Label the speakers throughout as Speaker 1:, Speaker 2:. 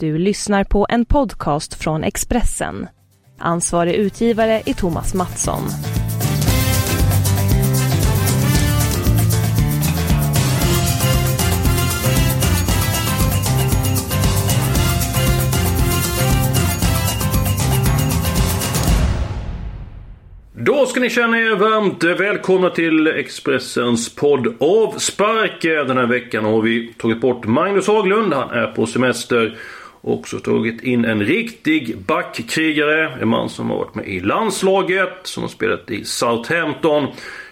Speaker 1: Du lyssnar på en podcast från Expressen. Ansvarig utgivare är Thomas Mattsson.
Speaker 2: Då ska ni känna er varmt välkomna till Expressens podd Avspark. Den här veckan har vi tagit bort Magnus Haglund. Han är på semester. Också tagit in en riktig backkrigare. En man som har varit med i landslaget. Som har spelat i Southampton.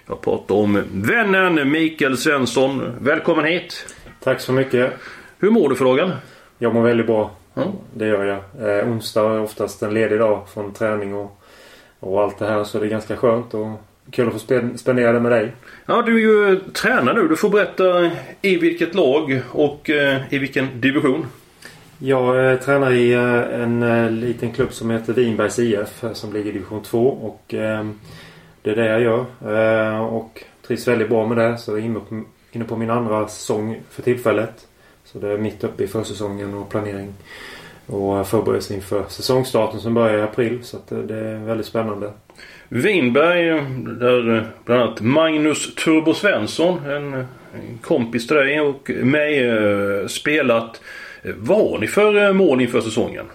Speaker 2: Jag pratar om vännen Mikael Svensson. Välkommen hit!
Speaker 3: Tack så mycket.
Speaker 2: Hur mår du för dagen?
Speaker 3: Jag mår väldigt bra.
Speaker 2: Mm.
Speaker 3: Det gör jag. Eh, onsdag är oftast en ledig dag från träning och, och allt det här. Så det är ganska skönt och kul att få spen- spendera det med dig.
Speaker 2: Ja, du är ju tränare nu. Du får berätta i vilket lag och eh, i vilken division.
Speaker 3: Jag eh, tränar i eh, en eh, liten klubb som heter Vinbergs IF eh, som ligger i division 2 och eh, det är det jag gör. Eh, och trivs väldigt bra med det. Så jag är inne på, inne på min andra säsong för tillfället. Så det är mitt uppe i försäsongen och planering. Och eh, förberedelse inför säsongstarten som börjar i april. Så att det, det är väldigt spännande.
Speaker 2: Vinberg, där bland annat Magnus Turbo Svensson, en, en kompis till dig och mig, eh, spelat. Vad har ni för eh, mål inför säsongen?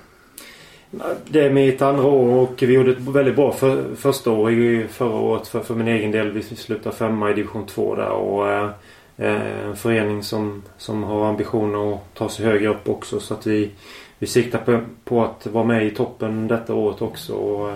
Speaker 3: Det är mitt andra år och vi gjorde ett väldigt bra för, första år i förra året för, för min egen del. Vi slutade femma i division 2 där och eh, eh, en förening som, som har ambitioner att ta sig högre upp också så att vi, vi siktar på, på att vara med i toppen detta året också. Och,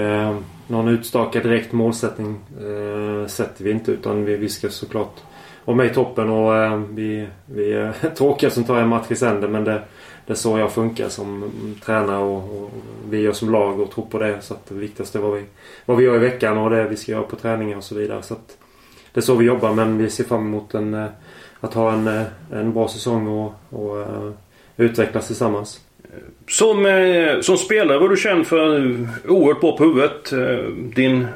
Speaker 3: eh, någon utstakad direkt målsättning eh, sätter vi inte utan vi, vi ska såklart var med i toppen och eh, vi, vi är tråkiga som tar en match i sänder men det, det är så jag funkar som tränare och, och vi gör som lag och tror på det. Så att det viktigaste är vad vi, vad vi gör i veckan och det vi ska göra på träningen och så vidare. Så att det är så vi jobbar men vi ser fram emot en, eh, att ha en, eh, en bra säsong och, och uh, utvecklas tillsammans.
Speaker 2: Som, som spelare var du känd för oerhört bra på huvudet. Din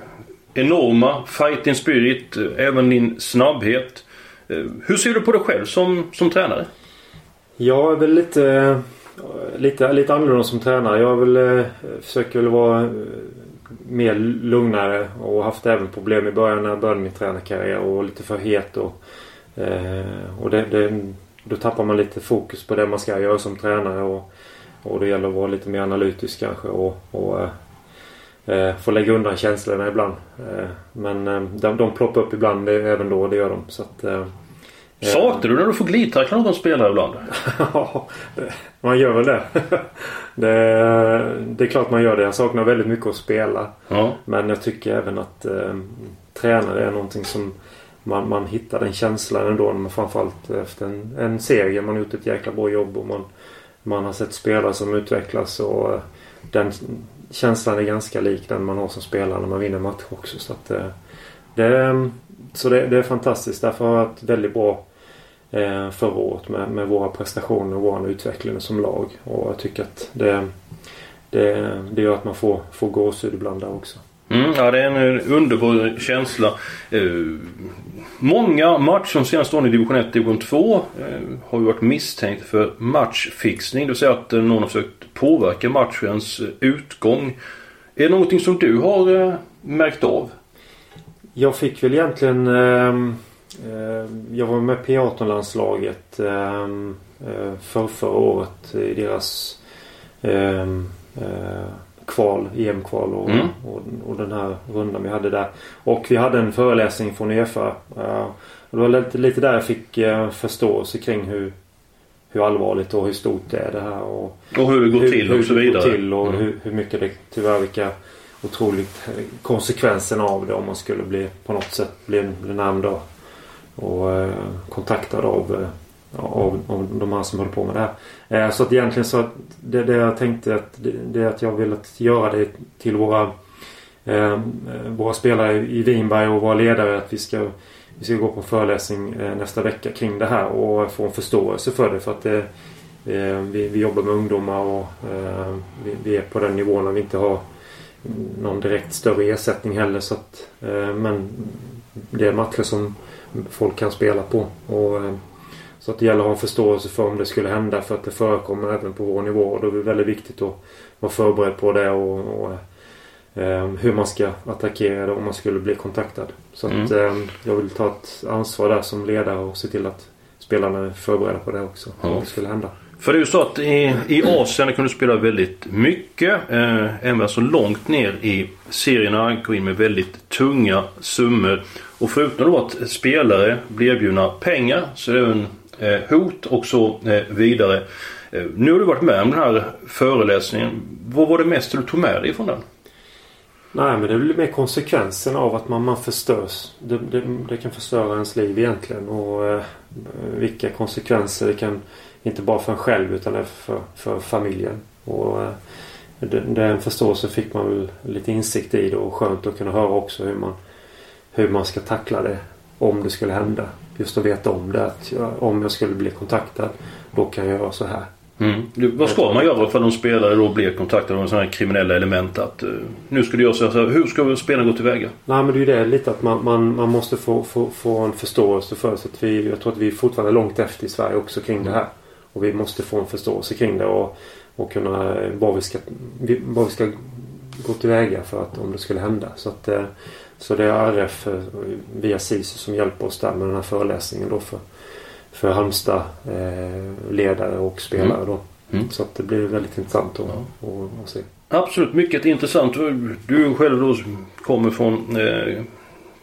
Speaker 2: enorma fighting spirit, även din snabbhet. Eh, hur ser du på dig själv som, som tränare?
Speaker 3: Jag är väl lite, eh, lite, lite annorlunda som tränare. Jag väl, eh, försöker väl vara mer lugnare och haft även problem i början när jag började min tränarkarriär och lite för het. Och, och det, det, då tappar man lite fokus på det man ska göra som tränare. Och, och det gäller att vara lite mer analytisk kanske och, och eh, få lägga undan känslorna ibland. Eh, men eh, de, de ploppar upp ibland det, även då, det gör de. Så att, eh,
Speaker 2: Saknar du när du får glidtackla någon spelare ibland?
Speaker 3: Ja, man gör väl det. det. Det är klart man gör det. Jag saknar väldigt mycket att spela.
Speaker 2: Ja.
Speaker 3: Men jag tycker även att eh, tränare är någonting som man, man hittar den känslan ändå. När man, framförallt efter en, en serie. Man har gjort ett jäkla bra jobb och man, man har sett spelare som utvecklas. Och den känslan är ganska lik den man har som spelare när man vinner matcher också. Så, att, eh, det, mm, så det, det är fantastiskt. Därför har jag varit väldigt bra eh, förra året med, med våra prestationer och vår utveckling som lag. Och jag tycker att det, det, det gör att man får, får gåshud ibland där också.
Speaker 2: Mm, ja, det är en eh, underbar känsla. Eh, många matcher de senaste åren i division 1 och division 2 eh, har ju varit misstänkt för matchfixning. Det vill säga att eh, någon har försökt påverka matchens eh, utgång. Är det någonting som du har eh, märkt av?
Speaker 3: Jag fick väl egentligen... Ehm, jag var med P18-landslaget um, ehm, för förra året i deras ehm, eh, kval, EM-kval och,
Speaker 2: Mm.
Speaker 3: och, och den här rundan vi hade där. Och vi hade en föreläsning från Uefa. eh, och det var lite, lite där jag fick uh, förståelse kring hur, hur allvarligt och hur stort det är det här. Och,
Speaker 2: Och hur det går
Speaker 3: hur,
Speaker 2: till
Speaker 3: hur
Speaker 2: och så
Speaker 3: det
Speaker 2: vidare?
Speaker 3: går till och
Speaker 2: Mm.
Speaker 3: hur, hur mycket det tyvärr vilka otroligt eh, konsekvenserna av det om man skulle bli på något sätt bli, bli och, och eh, kontaktad av, eh, av, av de här som håller på med det här. Eh, så att egentligen så att det, det jag tänkte att det, det är att jag vill att göra det till våra eh, våra spelare i Vinberg och våra ledare att vi ska vi ska gå på en föreläsning eh, nästa vecka kring det här och få en förståelse för det. För att det, eh, vi, vi jobbar med ungdomar och eh, vi, vi är på den nivån när vi inte har någon direkt större ersättning heller. Så att, eh, men det är matcher som folk kan spela på. Och, eh, så att det gäller att ha en förståelse för om det skulle hända för att det förekommer även på vår nivå. Och då är det väldigt viktigt att vara förberedd på det och, och eh, hur man ska attackera det om man skulle bli kontaktad. Så att eh, jag vill ta ett ansvar där som ledare och se till att spelarna är förberedda på det också.
Speaker 2: Ja.
Speaker 3: Om det skulle hända.
Speaker 2: För det är ju så att i, i Asien kan du spela väldigt mycket. Eh, även alltså långt ner i serierna. Gå in med väldigt tunga summor. Och förutom då att spelare blir erbjudna pengar så är det även eh, Eh, hot och så eh, vidare. Eh, nu har du varit med om den här föreläsningen. Vad var det mest du tog med dig från den?
Speaker 3: Nej men det blir mer konsekvensen av att man, man förstörs. Det, det, det kan förstöra ens liv egentligen. Och eh, vilka konsekvenser det kan. Inte bara för en själv utan även för, för familjen. Och eh, den, den förståelsen fick man väl lite insikt i då och skönt att kunna höra också hur man, hur man ska tackla det. Om det skulle hända. Just att veta om det. Att jag, om jag skulle bli kontaktad. Då kan jag göra så här.
Speaker 2: Mm. Du, vad ska man göra för de spelare då blir kontaktade av sådana här kriminella element? Att, eh, nu ska du göra så här. Hur ska spelarna gå tillväga?
Speaker 3: Nej men det är ju det lite att man, man, man måste få, få, få en förståelse för. Så att vi, jag tror att vi är fortfarande långt efter i Sverige också kring det här. Och vi måste få en förståelse kring det och, och kunna vad vi, ska, vad vi ska gå tillväga för att om det skulle hända. Så, att, eh, så det är RF eh, via SISU som hjälper oss där med den här föreläsningen då för, för Halmstad eh, ledare och spelare då.
Speaker 2: Mm.
Speaker 3: Så att det blir väldigt intressant att,
Speaker 2: Ja.
Speaker 3: att, att se.
Speaker 2: Absolut, mycket intressant. Du själv då kommer från eh,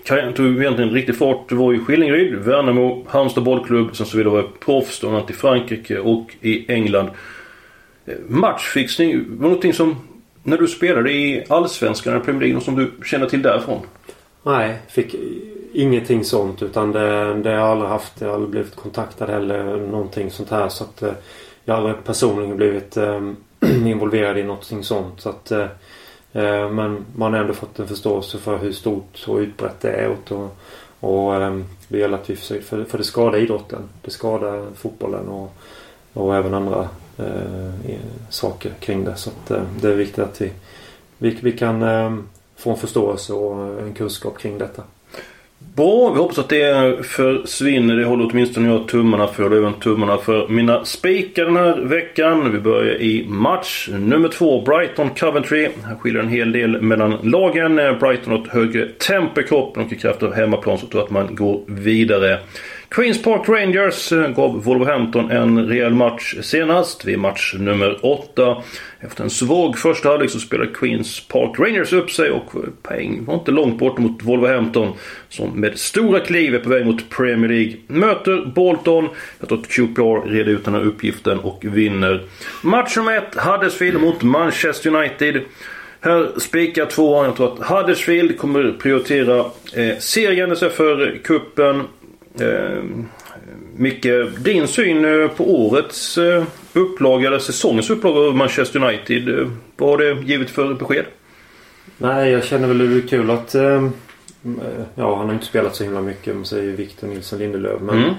Speaker 2: karriären tog egentligen riktig fart. Du var i Skillingaryd, Värnamo, Halmstad bollklubb. Sen så vidare var jag proffs då i Frankrike och i England. Eh, Matchfixning var någonting som när du spelade i Allsvenskan eller Premier League, något som du känner till därifrån?
Speaker 3: Nej, fick ingenting sånt utan det, det har jag aldrig haft. Jag har aldrig blivit kontaktad eller någonting sånt här. Så att eh, jag har aldrig personligen blivit eh, involverad i någonting sånt. Så att, eh, men man har ändå fått en förståelse för hur stort och utbrett det är. Och, och, det gäller att vi försöker, för, för det skadar idrotten. Det skadar fotbollen och, och även andra eh, saker kring det. Så att, det är viktigt att vi, vi, vi kan ehm, få en förståelse och en kunskap kring detta.
Speaker 2: Bra, vi hoppas att det försvinner. Det håller åtminstone jag tummarna för. Och även tummarna för mina spikar den här veckan. Vi börjar i match nummer två. Brighton-Coventry. Här skiljer en hel del mellan lagen. Brighton har ett högre tempo i kroppen och i kraft av hemmaplan så tror jag att man går vidare. Queens Park Rangers eh, gav Wolverhampton en rejäl match senast vid match nummer 8. Efter en svag första halvlek så spelade Queens Park Rangers upp sig och eh, poäng var inte långt bort mot Wolverhampton som med stora kliv är på väg mot Premier League. Möter Bolton. Jag tror att QPR reder ut den här uppgiften och vinner. Match nummer 1 Huddersfield mot Manchester United. Här spikar tvåan. Jag tror att Huddersfield kommer prioritera eh, serien istället för kuppen. Eh, Micke, din syn eh, på årets eh, upplaga eller säsongens upplaga av Manchester United. eh, Vad har det givit för besked?
Speaker 3: Nej, jag känner väl det är kul att... eh, Ja, han har inte spelat så himla mycket. Man säger Victor Nilsson Lindelöf. Men
Speaker 2: Mm.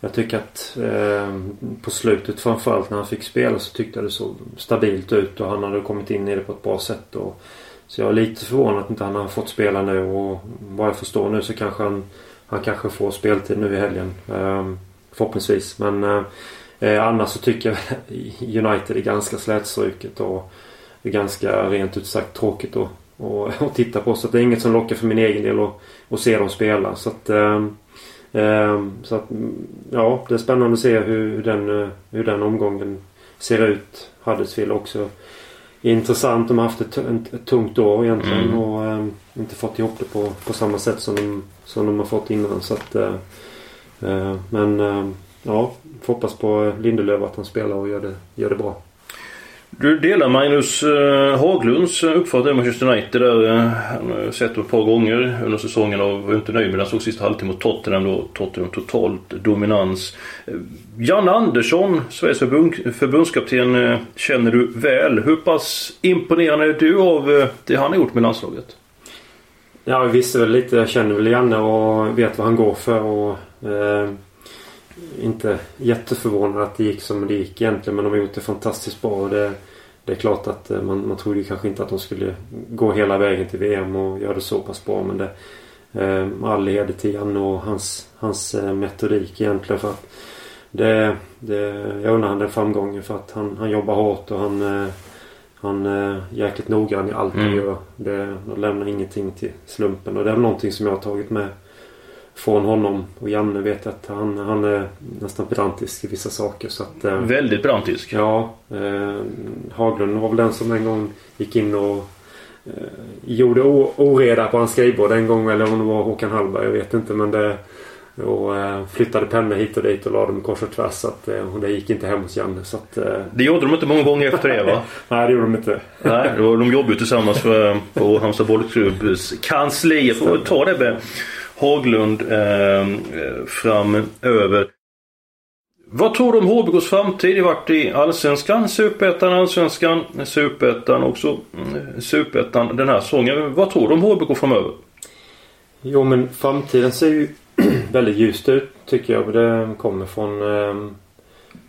Speaker 3: jag tycker att eh, på slutet framförallt när han fick spela så tyckte jag det såg stabilt ut. Och han hade kommit in i det på ett bra sätt. Och, så jag är lite förvånad att inte han har fått spela nu. Och vad jag förstår nu så kanske han, han kanske får speltid nu i helgen. Ehm, förhoppningsvis. Men eh, eh, annars så tycker jag United är ganska slätstruket. Och det är ganska rent ut sagt tråkigt att, att, att titta på. Så det är inget som lockar för min egen del att, att se dem spela. Så att, ehm, ehm, så att ja, det är spännande att se hur, den, eh, hur den omgången ser ut. Huddersfield också intressant. De har haft ett, ett, tungt år egentligen
Speaker 2: Mm.
Speaker 3: och ehm, inte fått ihop det på, på samma sätt som de, som de har fått innan. Så att, eh, eh, men ehm, ja, får hoppas på Lindelöf att han spelar och gör det, gör det bra.
Speaker 2: Du delar Magnus eh, Haglunds eh, uppfattning om Manchester United där. Eh, han har sett dem ett par gånger under säsongen och var inte nöjd med den. Såg sista halvtimmen mot Tottenham då. Tottenham totalt dominans. Jan Janne Andersson, Sveriges förbund, förbundskapten, känner du väl. Hur pass imponerad är du av det han har gjort med landslaget?
Speaker 3: Ja, jag visste väl lite. Jag känner väl Janne och vet vad han går för. Och, eh, inte jätteförvånad att det gick som det gick egentligen. Men de har gjort det fantastiskt bra. Och det, det är klart att eh, man, man trodde kanske inte att de skulle gå hela vägen till VM och göra det så pass bra. Men det, eh, all heder till Janne och hans, hans eh, metodik egentligen. För att det, det, jag undrar han den framgången för att han, han jobbar hårt och han, han är jäkligt noggrann i allt han
Speaker 2: Mm.
Speaker 3: gör. Det, han lämnar ingenting till slumpen och det är någonting som jag har tagit med från honom. Och Janne vet att han, han är nästan pedantisk i vissa saker. Så att, eh,
Speaker 2: Väldigt brantisk.
Speaker 3: Ja, eh, Haglund var väl den som en gång gick in och eh, gjorde oreda på hans skrivbord en gång. Eller om det var Håkan Hallberg, jag vet inte. Men det, och eh, flyttade pennor hit och dit och la dem kors och tvärs. Så att, eh, det gick inte hem hos Janne. Så att, eh,
Speaker 2: Det gjorde de inte många gånger efter det va?
Speaker 3: nej, det gjorde de inte.
Speaker 2: Nej, de jobbade ju tillsammans för, på Halmstad bollklubbs kansli. Jag får ta det med Haglund eh, framöver. Vad tror du om HBKs framtid? Det har varit i Allsvenskan, Superettan, Allsvenskan, Superettan också mm, Superettan den här säsongen. Vad tror du om HBK framöver?
Speaker 3: Jo men framtiden ser ju väldigt ljust ut tycker jag. Det kommer från... ehm,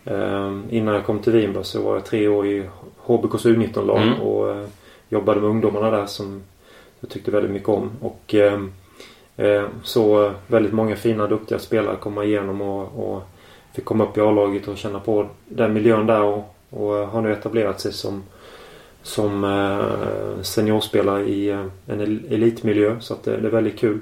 Speaker 3: ehm, innan jag kom till Vinberg så var jag tre år i HBKs U19-lag
Speaker 2: Mm.
Speaker 3: och eh, jobbade med ungdomarna där som jag tyckte väldigt mycket om. Och ehm, eh, så väldigt många fina duktiga spelare komma igenom och, och fick komma upp i A-laget och känna på den miljön där och, och har nu etablerat sig som som eh, seniorspelare i eh, en el- elitmiljö. Så att det, det är väldigt kul.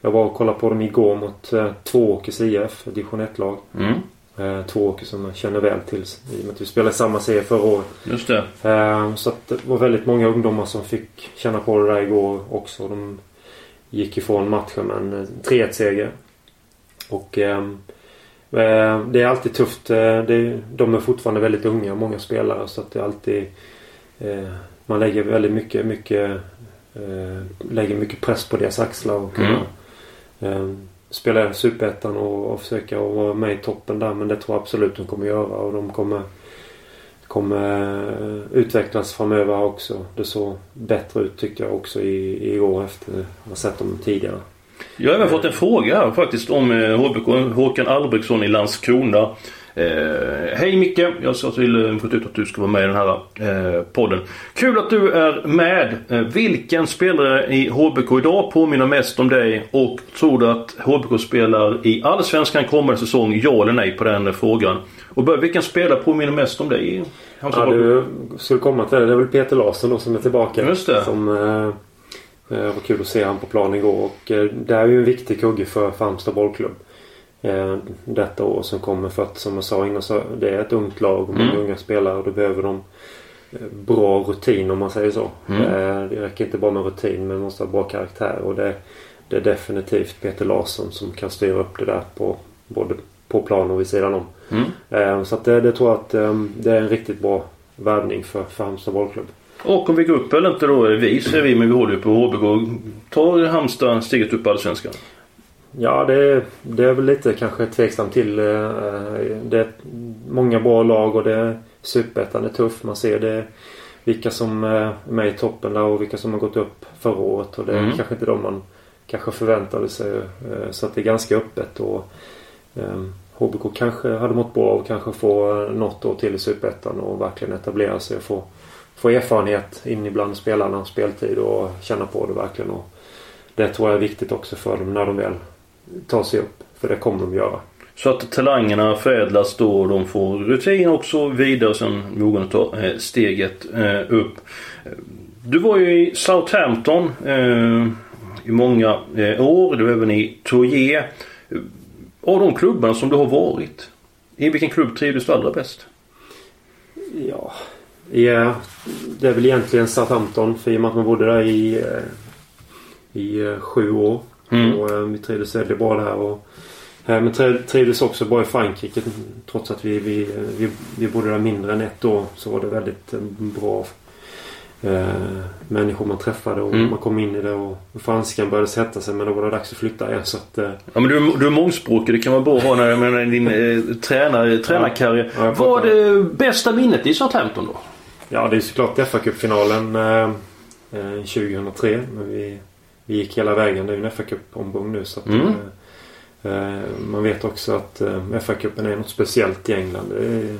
Speaker 3: Jag var och kollade på dem igår mot eh, Tvååkers IF, division 1-lag.
Speaker 2: Mm,
Speaker 3: Eh, Tvååker som jag känner väl till i och med att vi spelade samma serie förra året.
Speaker 2: just det.
Speaker 3: Eh, så att det var väldigt många ungdomar som fick känna på det där igår också. De gick ifrån matchen med en eh, 3-1 seger. Och ehm, eh, det är alltid tufft. Eh, de är fortfarande väldigt unga, många spelare. Så att det är alltid... Eh, man lägger väldigt mycket, mycket eh, lägger mycket press på deras axlar och kunna eh, spela i Superettan och, och försöka vara med i toppen där. Men det tror jag absolut de kommer göra och de kommer kommer utvecklas framöver också. Det såg bättre ut tyckte jag också i, i år efter att ha sett dem tidigare.
Speaker 2: Jag har även fått en fråga här faktiskt om eh, HBK. Håkan Albrektsson i Landskrona. Eh, Hej Micke! Jag sa till eh, fått ut att du ska vara med i den här eh, podden. Kul att du är med. Eh, vilken spelare i HBK idag påminner mest om dig? Och tror du att HBK spelar i Allsvenskan kommande säsong? Ja eller nej på den eh, frågan. Och bör, vilken spelare påminner mest om dig? i
Speaker 3: Ja, du skulle komma till det. Det är väl Peter Larsson då som är tillbaka.
Speaker 2: Just det.
Speaker 3: Som eh, eh, var kul att se han på plan igår. Och eh, det är ju en viktig kugge för Halmstad bollklubb. Eh, detta år som kommer för att som jag sa innan så det är ett ungt lag och många
Speaker 2: Mm.
Speaker 3: unga spelare och då behöver de eh, bra rutin om man säger så.
Speaker 2: Mm.
Speaker 3: Eh, det räcker inte bara med rutin men man måste ha bra karaktär och det, det är definitivt Peter Larsson som kan styra upp det där på både på plan och vid sidan om.
Speaker 2: Mm.
Speaker 3: Eh, Så att det, det tror jag att eh, det är en riktigt bra värvning för, för Halmstad bollklubb.
Speaker 2: Och om vi går upp eller inte då, vi säger vi men vi håller ju på HBK. Tar Halmstad steget upp i Allsvenskan?
Speaker 3: Ja, det, det är väl lite kanske tveksamt till. eh, Det är många bra lag och det är Superettan är tuff. Man ser det vilka som är med i toppen där och vilka som har gått upp förra året. Och det är
Speaker 2: Mm.
Speaker 3: kanske inte de man kanske förväntade sig. Så att det är ganska öppet. Och, Eh, HBK kanske hade mått bra av att kanske få eh, något år till i Superettan och verkligen etablera sig och få, få erfarenhet in ibland spelarna, speltid och känna på det verkligen. Och det tror jag är viktigt också för dem när de väl tar sig upp. För det kommer de göra.
Speaker 2: Så att talangerna förädlas då och de får rutin också vidare och sen vågar de eh, ta steget upp. Du var ju i Southampton i många år. Du var även i Tourier. Av de klubbarna som du har varit. I vilken klubb trivdes du allra bäst?
Speaker 3: Ja, ja, det är väl egentligen Southampton. För i och med att man bodde där i, eh, i eh, sju år.
Speaker 2: Mm.
Speaker 3: Och eh, vi trivdes väldigt bra där. Och, men tri- trivdes också bra i Frankrike. Trots att vi, vi, vi, vi bodde där mindre än ett år. Så var det väldigt bra eh, människor man träffade. Och
Speaker 2: Mm.
Speaker 3: man kom in i det. Och franskan började sätta sig. Men då var det dags att flytta igen. Så att, eh,
Speaker 2: Ja men du, du är mångspråkig. Det kan vara bra att ha när, när din eh, tränar, tränarkarriär.
Speaker 3: Ja, jag
Speaker 2: Vad är det bästa minnet i Southampton då?
Speaker 3: Ja, det är såklart FA-cupfinalen eh, eh, 2003. Men vi, vi gick hela vägen. Det är ju en FA-cup-omgång nu. Så att,
Speaker 2: Mm.
Speaker 3: eh, eh, man vet också att eh, FA-cupen är något speciellt i England. Det är,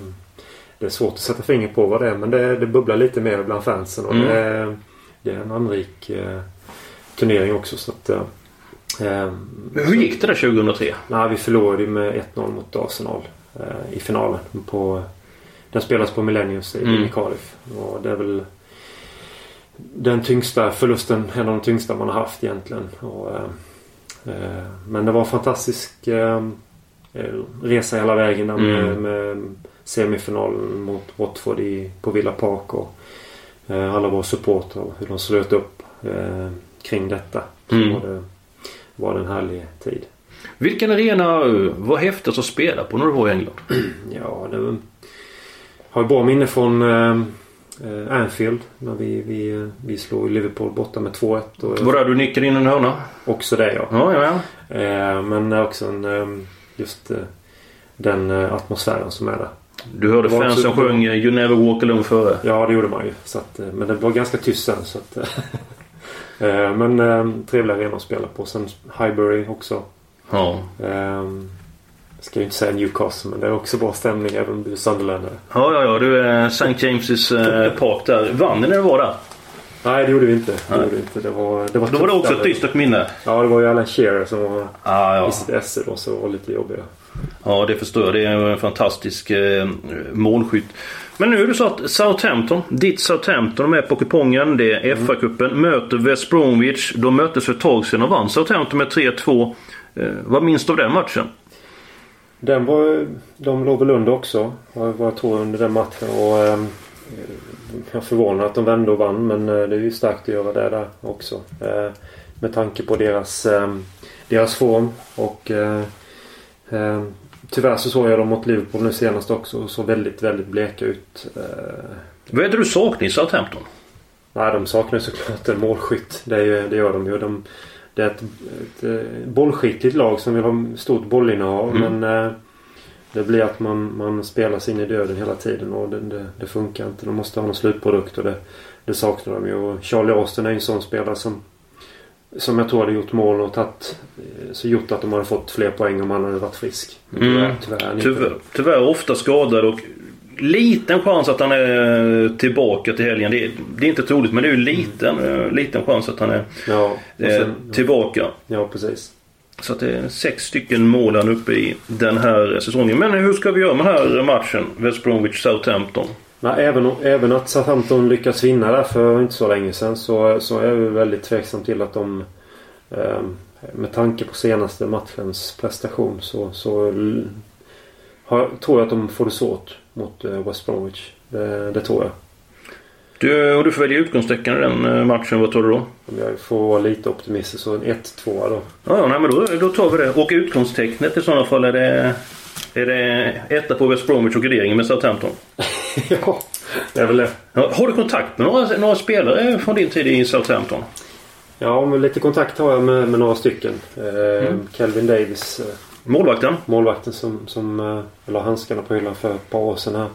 Speaker 3: det är svårt att sätta finger på vad det är. Men det, det bubblar lite mer bland fansen. Och
Speaker 2: Mm.
Speaker 3: det, är, det är en anrik eh, turnering också. Så att, eh, eh,
Speaker 2: Hur gick det där 2003?
Speaker 3: Nej, vi förlorade med 1-0 mot Arsenal. eh, i finalen. På, den spelas på Millenniums i,
Speaker 2: Mm.
Speaker 3: i Cardiff. Och det är väl den tyngsta förlusten, en av de tyngsta man har haft egentligen. Och, eh, eh, men det var en fantastisk resa hela vägen med,
Speaker 2: Mm.
Speaker 3: med semifinalen mot Watford i, på Villa Park. Och, eh, alla våra supportrar och hur de slöt upp eh, kring detta. Så
Speaker 2: Mm.
Speaker 3: var, det, var det en härlig tid.
Speaker 2: Vilken arena eh, var häftigast att spela på när du var i England?
Speaker 3: Ja, det var, har ju bra minne från eh, eh, Anfield. När vi, vi, vi slog Liverpool borta med 2-1. Och
Speaker 2: Var det du nickade in en hörna?
Speaker 3: Också det ja.
Speaker 2: Ja, ja, ja.
Speaker 3: Eh, men också en, eh, just eh, den eh, atmosfären som är där.
Speaker 2: Du hörde fansen
Speaker 3: också-
Speaker 2: sjöng eh, You never walk alone före.
Speaker 3: Ja, det gjorde man ju. Så att, eh, men det var ganska tyst sen. Så att, eh, men eh, trevlig arena att spela på. Sen Highbury också.
Speaker 2: Ja.
Speaker 3: Eh, jag ska ju inte säga Newcastle men det är också bra stämning även om det är Sunderland.
Speaker 2: Ja, ja, ja. Du är St. James' eh, Park där. Vann ni när du var där?
Speaker 3: Nej, det gjorde vi inte. Det, gjorde vi inte. det var, det var
Speaker 2: Då var det också ett dystert minne.
Speaker 3: Ja, det var ju Alan Shearer som var
Speaker 2: Ah, ja.
Speaker 3: i sitt esse då så var lite jobbigt.
Speaker 2: ja, det förstår jag. Det är en fantastisk eh, målskytt. Men nu är det så att Southampton, ditt Southampton, de är på kupongen. Det är FA-cupen. Möter West Bromwich. De möttes för ett tag sedan och vann Southampton med 3-2. Eh, vad minns du av den matchen?
Speaker 3: Den var, de låg väl under också. Vad jag tror under den matchen. Och, ehm, jag är förvånad att de vände och vann men eh, det är ju starkt att göra det där också. Eh, med tanke på deras, deras form. Och eh, tyvärr så såg jag dem mot Liverpool nu senast också och såg väldigt, väldigt bleka ut. Eh,
Speaker 2: Vad är det du saknar i Southampton?
Speaker 3: Nej, de saknar såklart en målskytt. Det, är det gör de ju. De, det är ett, ett, eh, bollskickligt lag som vill ha stort bollinnehav.
Speaker 2: Mm.
Speaker 3: Men eh, det blir att man, man spelar sig in i döden hela tiden och det, det, det funkar inte. De måste ha någon slutprodukt och det, det saknar de ju. Och Charlie Austin är ju en sån spelare som som jag tror hade gjort mål och tagit, eh, så gjort att de hade fått fler poäng om han hade varit frisk.
Speaker 2: Mm.
Speaker 3: Tyvärr, tyvärr
Speaker 2: Tyvärr, ofta skadad och liten chans att han är tillbaka till helgen. Det är, det är inte troligt men det är ju liten, eh, liten chans att han är
Speaker 3: Ja,
Speaker 2: eh,
Speaker 3: sen,
Speaker 2: tillbaka.
Speaker 3: ja precis.
Speaker 2: Så att det är sex stycken mål han uppe i den här säsongen. Men hur ska vi göra med den här matchen? West Bromwich Southampton.
Speaker 3: Nej, även, även att Southampton lyckats vinna där för inte så länge sedan så, så är jag väldigt tveksam till att de eh, med tanke på senaste matchens prestation så, så har, tror jag att de får det svårt mot eh, West Bromwich. Det, det tror jag.
Speaker 2: Du, och du får välja utgångstecken i den eh, matchen. Vad tar du då?
Speaker 3: Om jag får vara lite optimistisk så en 1-2 då.
Speaker 2: Ja, ja nej, men då, då tar vi det. Och utgångstecknet i sådana fall är det... Är det etta på West Bromwich och garderingen med Southampton?
Speaker 3: ja, det är väl det.
Speaker 2: Ja, har du kontakt med några, några spelare från din tid i Southampton?
Speaker 3: Ja, men lite kontakt har jag med, med några stycken. Eh, Kelvin Davis, eh,
Speaker 2: Målvakten?
Speaker 3: målvakten som, som eh, la handskarna på hyllan för ett par år sedan här.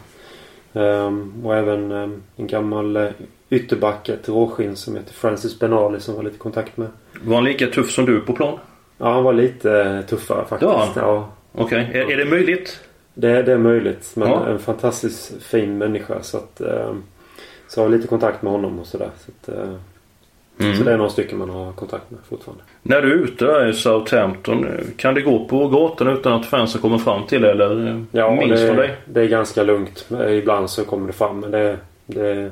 Speaker 3: Ehm, och även ehm, en gammal eh, ytterback, ett råskinn som heter Francis Benali som var lite i kontakt med.
Speaker 2: Var han lika tuff som du på plan?
Speaker 3: Ja, han var lite eh, tuffare faktiskt.
Speaker 2: Ja.
Speaker 3: Ja,
Speaker 2: Okej. Är, är det möjligt?
Speaker 3: det, det är möjligt. Men
Speaker 2: Ja.
Speaker 3: en fantastiskt fin människa. Så att ehm, så jag har lite kontakt med honom och sådär. Så, att, eh,
Speaker 2: Mm.
Speaker 3: så det är några stycken man har kontakt med fortfarande.
Speaker 2: När du är ute i Southampton, kan det gå på gatan utan att fansen kommer fram till eller
Speaker 3: Ja,
Speaker 2: minns de
Speaker 3: det,
Speaker 2: dig?
Speaker 3: det är ganska lugnt. Ibland så kommer det fram men det, det,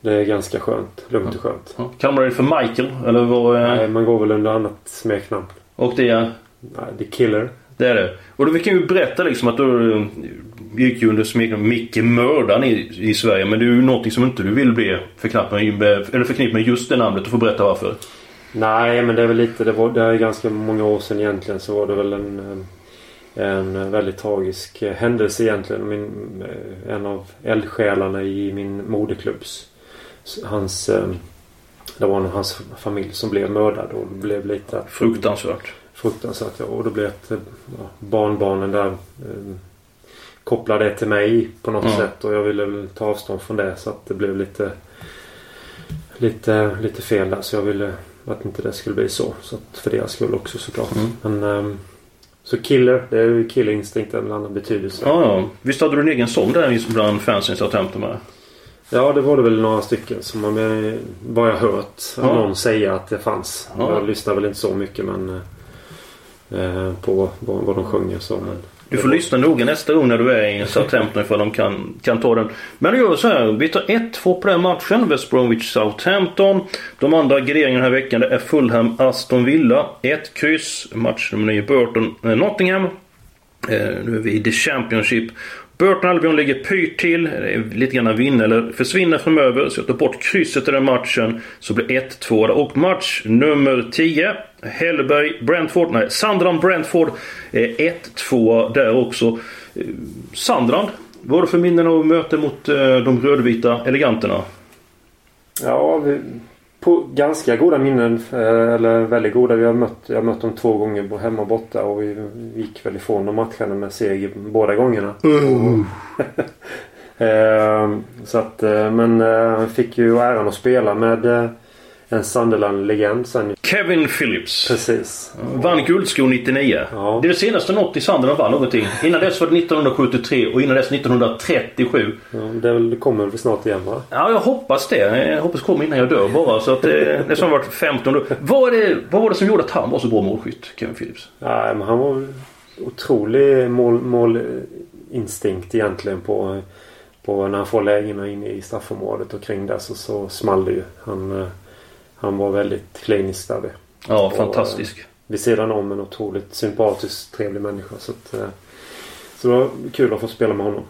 Speaker 3: det är ganska skönt. Lugnt och skönt.
Speaker 2: Ja. Kallar man dig för Michael? Eller vad?
Speaker 3: Nej, man går väl under annat smeknamn.
Speaker 2: Och det är?
Speaker 3: Nej, The Killer.
Speaker 2: Det är det. Och då vi kan ju berätta liksom att du eh, gick ju under smeknamnet Micke Mördaren i, i Sverige. Men det är ju någonting som inte du vill bli förknippad med, eller förknippa med just det namnet. Du får berätta varför.
Speaker 3: Nej, men det är väl lite... Det, var, det är ganska många år sedan egentligen så var det väl en, eh, en väldigt tragisk eh, händelse egentligen. Min, eh, en av eldsjälarna i min moderklubbs. Hans... eh, Det var hans familj som blev mördad och det blev lite.
Speaker 2: Fruktansvärt.
Speaker 3: Fruktansvärt. ja. Och då blev det ja, barnbarnen där eh, kopplade det till mig på något
Speaker 2: Ja.
Speaker 3: sätt. Och jag ville väl ta avstånd från det. Så att det blev lite lite, lite fel där. Så jag ville att inte det skulle bli så. så att för deras skull också såklart.
Speaker 2: Mm.
Speaker 3: Men, ehm, så killer. Det är ju killer instinct en annan betydelse.
Speaker 2: Ja, ja. Visst hade du en egen sång där just bland fansen i Southampton med?
Speaker 3: Ja, det var det väl några stycken som man eh, vad jag hört
Speaker 2: Ja.
Speaker 3: någon säga att det fanns.
Speaker 2: Ja.
Speaker 3: Jag lyssnar väl inte så mycket men eh, på vad, vad de sjunger så. Men,
Speaker 2: Du får lyssna noga nästa gång när du är i Southampton ifall de kan, kan ta den. Men då gör vi så här. Vi tar 1-2 på den matchen. West Bromwich Southampton. De andra graderingarna den här veckan det är Fulham Aston Villa. 1 kryss. Match nummer 9 Burton Nottingham. Eh, nu är vi i The Championship. Burton Albion ligger pyrt till. Det är lite grann vinna eller försvinna framöver. Så jag tar bort krysset i den matchen. Så blir 1-2 Och match nummer 10. Hellberg Brentford. Nej, Sandran Brentford. Eh, 1-2 där också. Eh, Sandran. Vad var det för minnen av möte mot eh, de rödvita eleganterna?
Speaker 3: Ja, vi, på ganska goda minnen. Eh, eller väldigt goda. Vi har mött, jag har mött dem två gånger hemma och borta. Och vi gick väl ifrån de matcherna med seger båda gångerna. Mm. så att, men fick ju äran att spela med en Sunderland-legend sen.
Speaker 2: Kevin Phillips.
Speaker 3: Precis.
Speaker 2: Vann guldskor 99. Ja. Det är det senaste något i Sunderland vann någonting. Innan dess var det 1973 och innan dess 1937.
Speaker 3: Ja, det, kommer väl snart igen va?
Speaker 2: Ja, jag hoppas det. Jag hoppas det kommer innan jag dör bara. Så att det, det som har varit 15 år. Vad, det, vad var det som gjorde att han var så bra målskytt, Kevin Phillips?
Speaker 3: Ja, men han var otrolig mål, målinstinkt egentligen på, på när han får lägena in i straffområdet och kring där så, så small det ju. Han, han var väldigt kliniskt stadig.
Speaker 2: Ja, och, fantastisk. Eh,
Speaker 3: vid sidan om en otroligt sympatisk, trevlig människa. Så, att, eh, så det var kul att få spela med honom.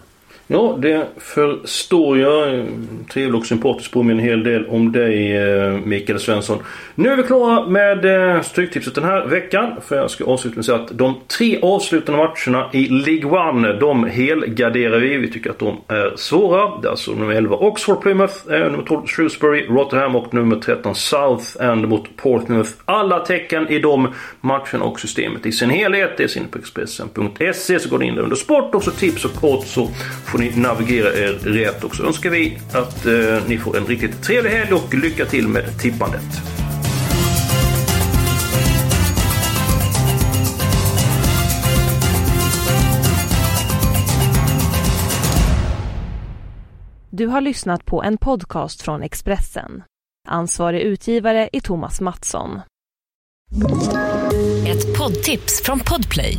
Speaker 2: Ja, det förstår jag. Trevlig och sympatisk påminner en hel del om dig eh, Mikael Svensson. Nu är vi klara med eh, Stryktipset den här veckan. För jag ska avsluta med att säga att de tre avslutande matcherna i League One, de helgarderar vi. Vi tycker att de är svåra. Det är alltså nummer 11 Oxford Plymouth, eh, nummer 12 Shrewsbury, Rotherham och nummer 13 Southend mot Portsmouth. Alla tecken i de matcherna och systemet i sin helhet. Det är inne på Expressen.se så går ni in där under sport och så tips och kort så får ni navigera er rätt. Och så önskar vi att eh, ni får en riktigt trevlig helg och lycka till med tippandet.
Speaker 1: Du har lyssnat på en podcast från Expressen. Ansvarig utgivare är Thomas Mattsson.
Speaker 4: Ett poddtips från Podplay.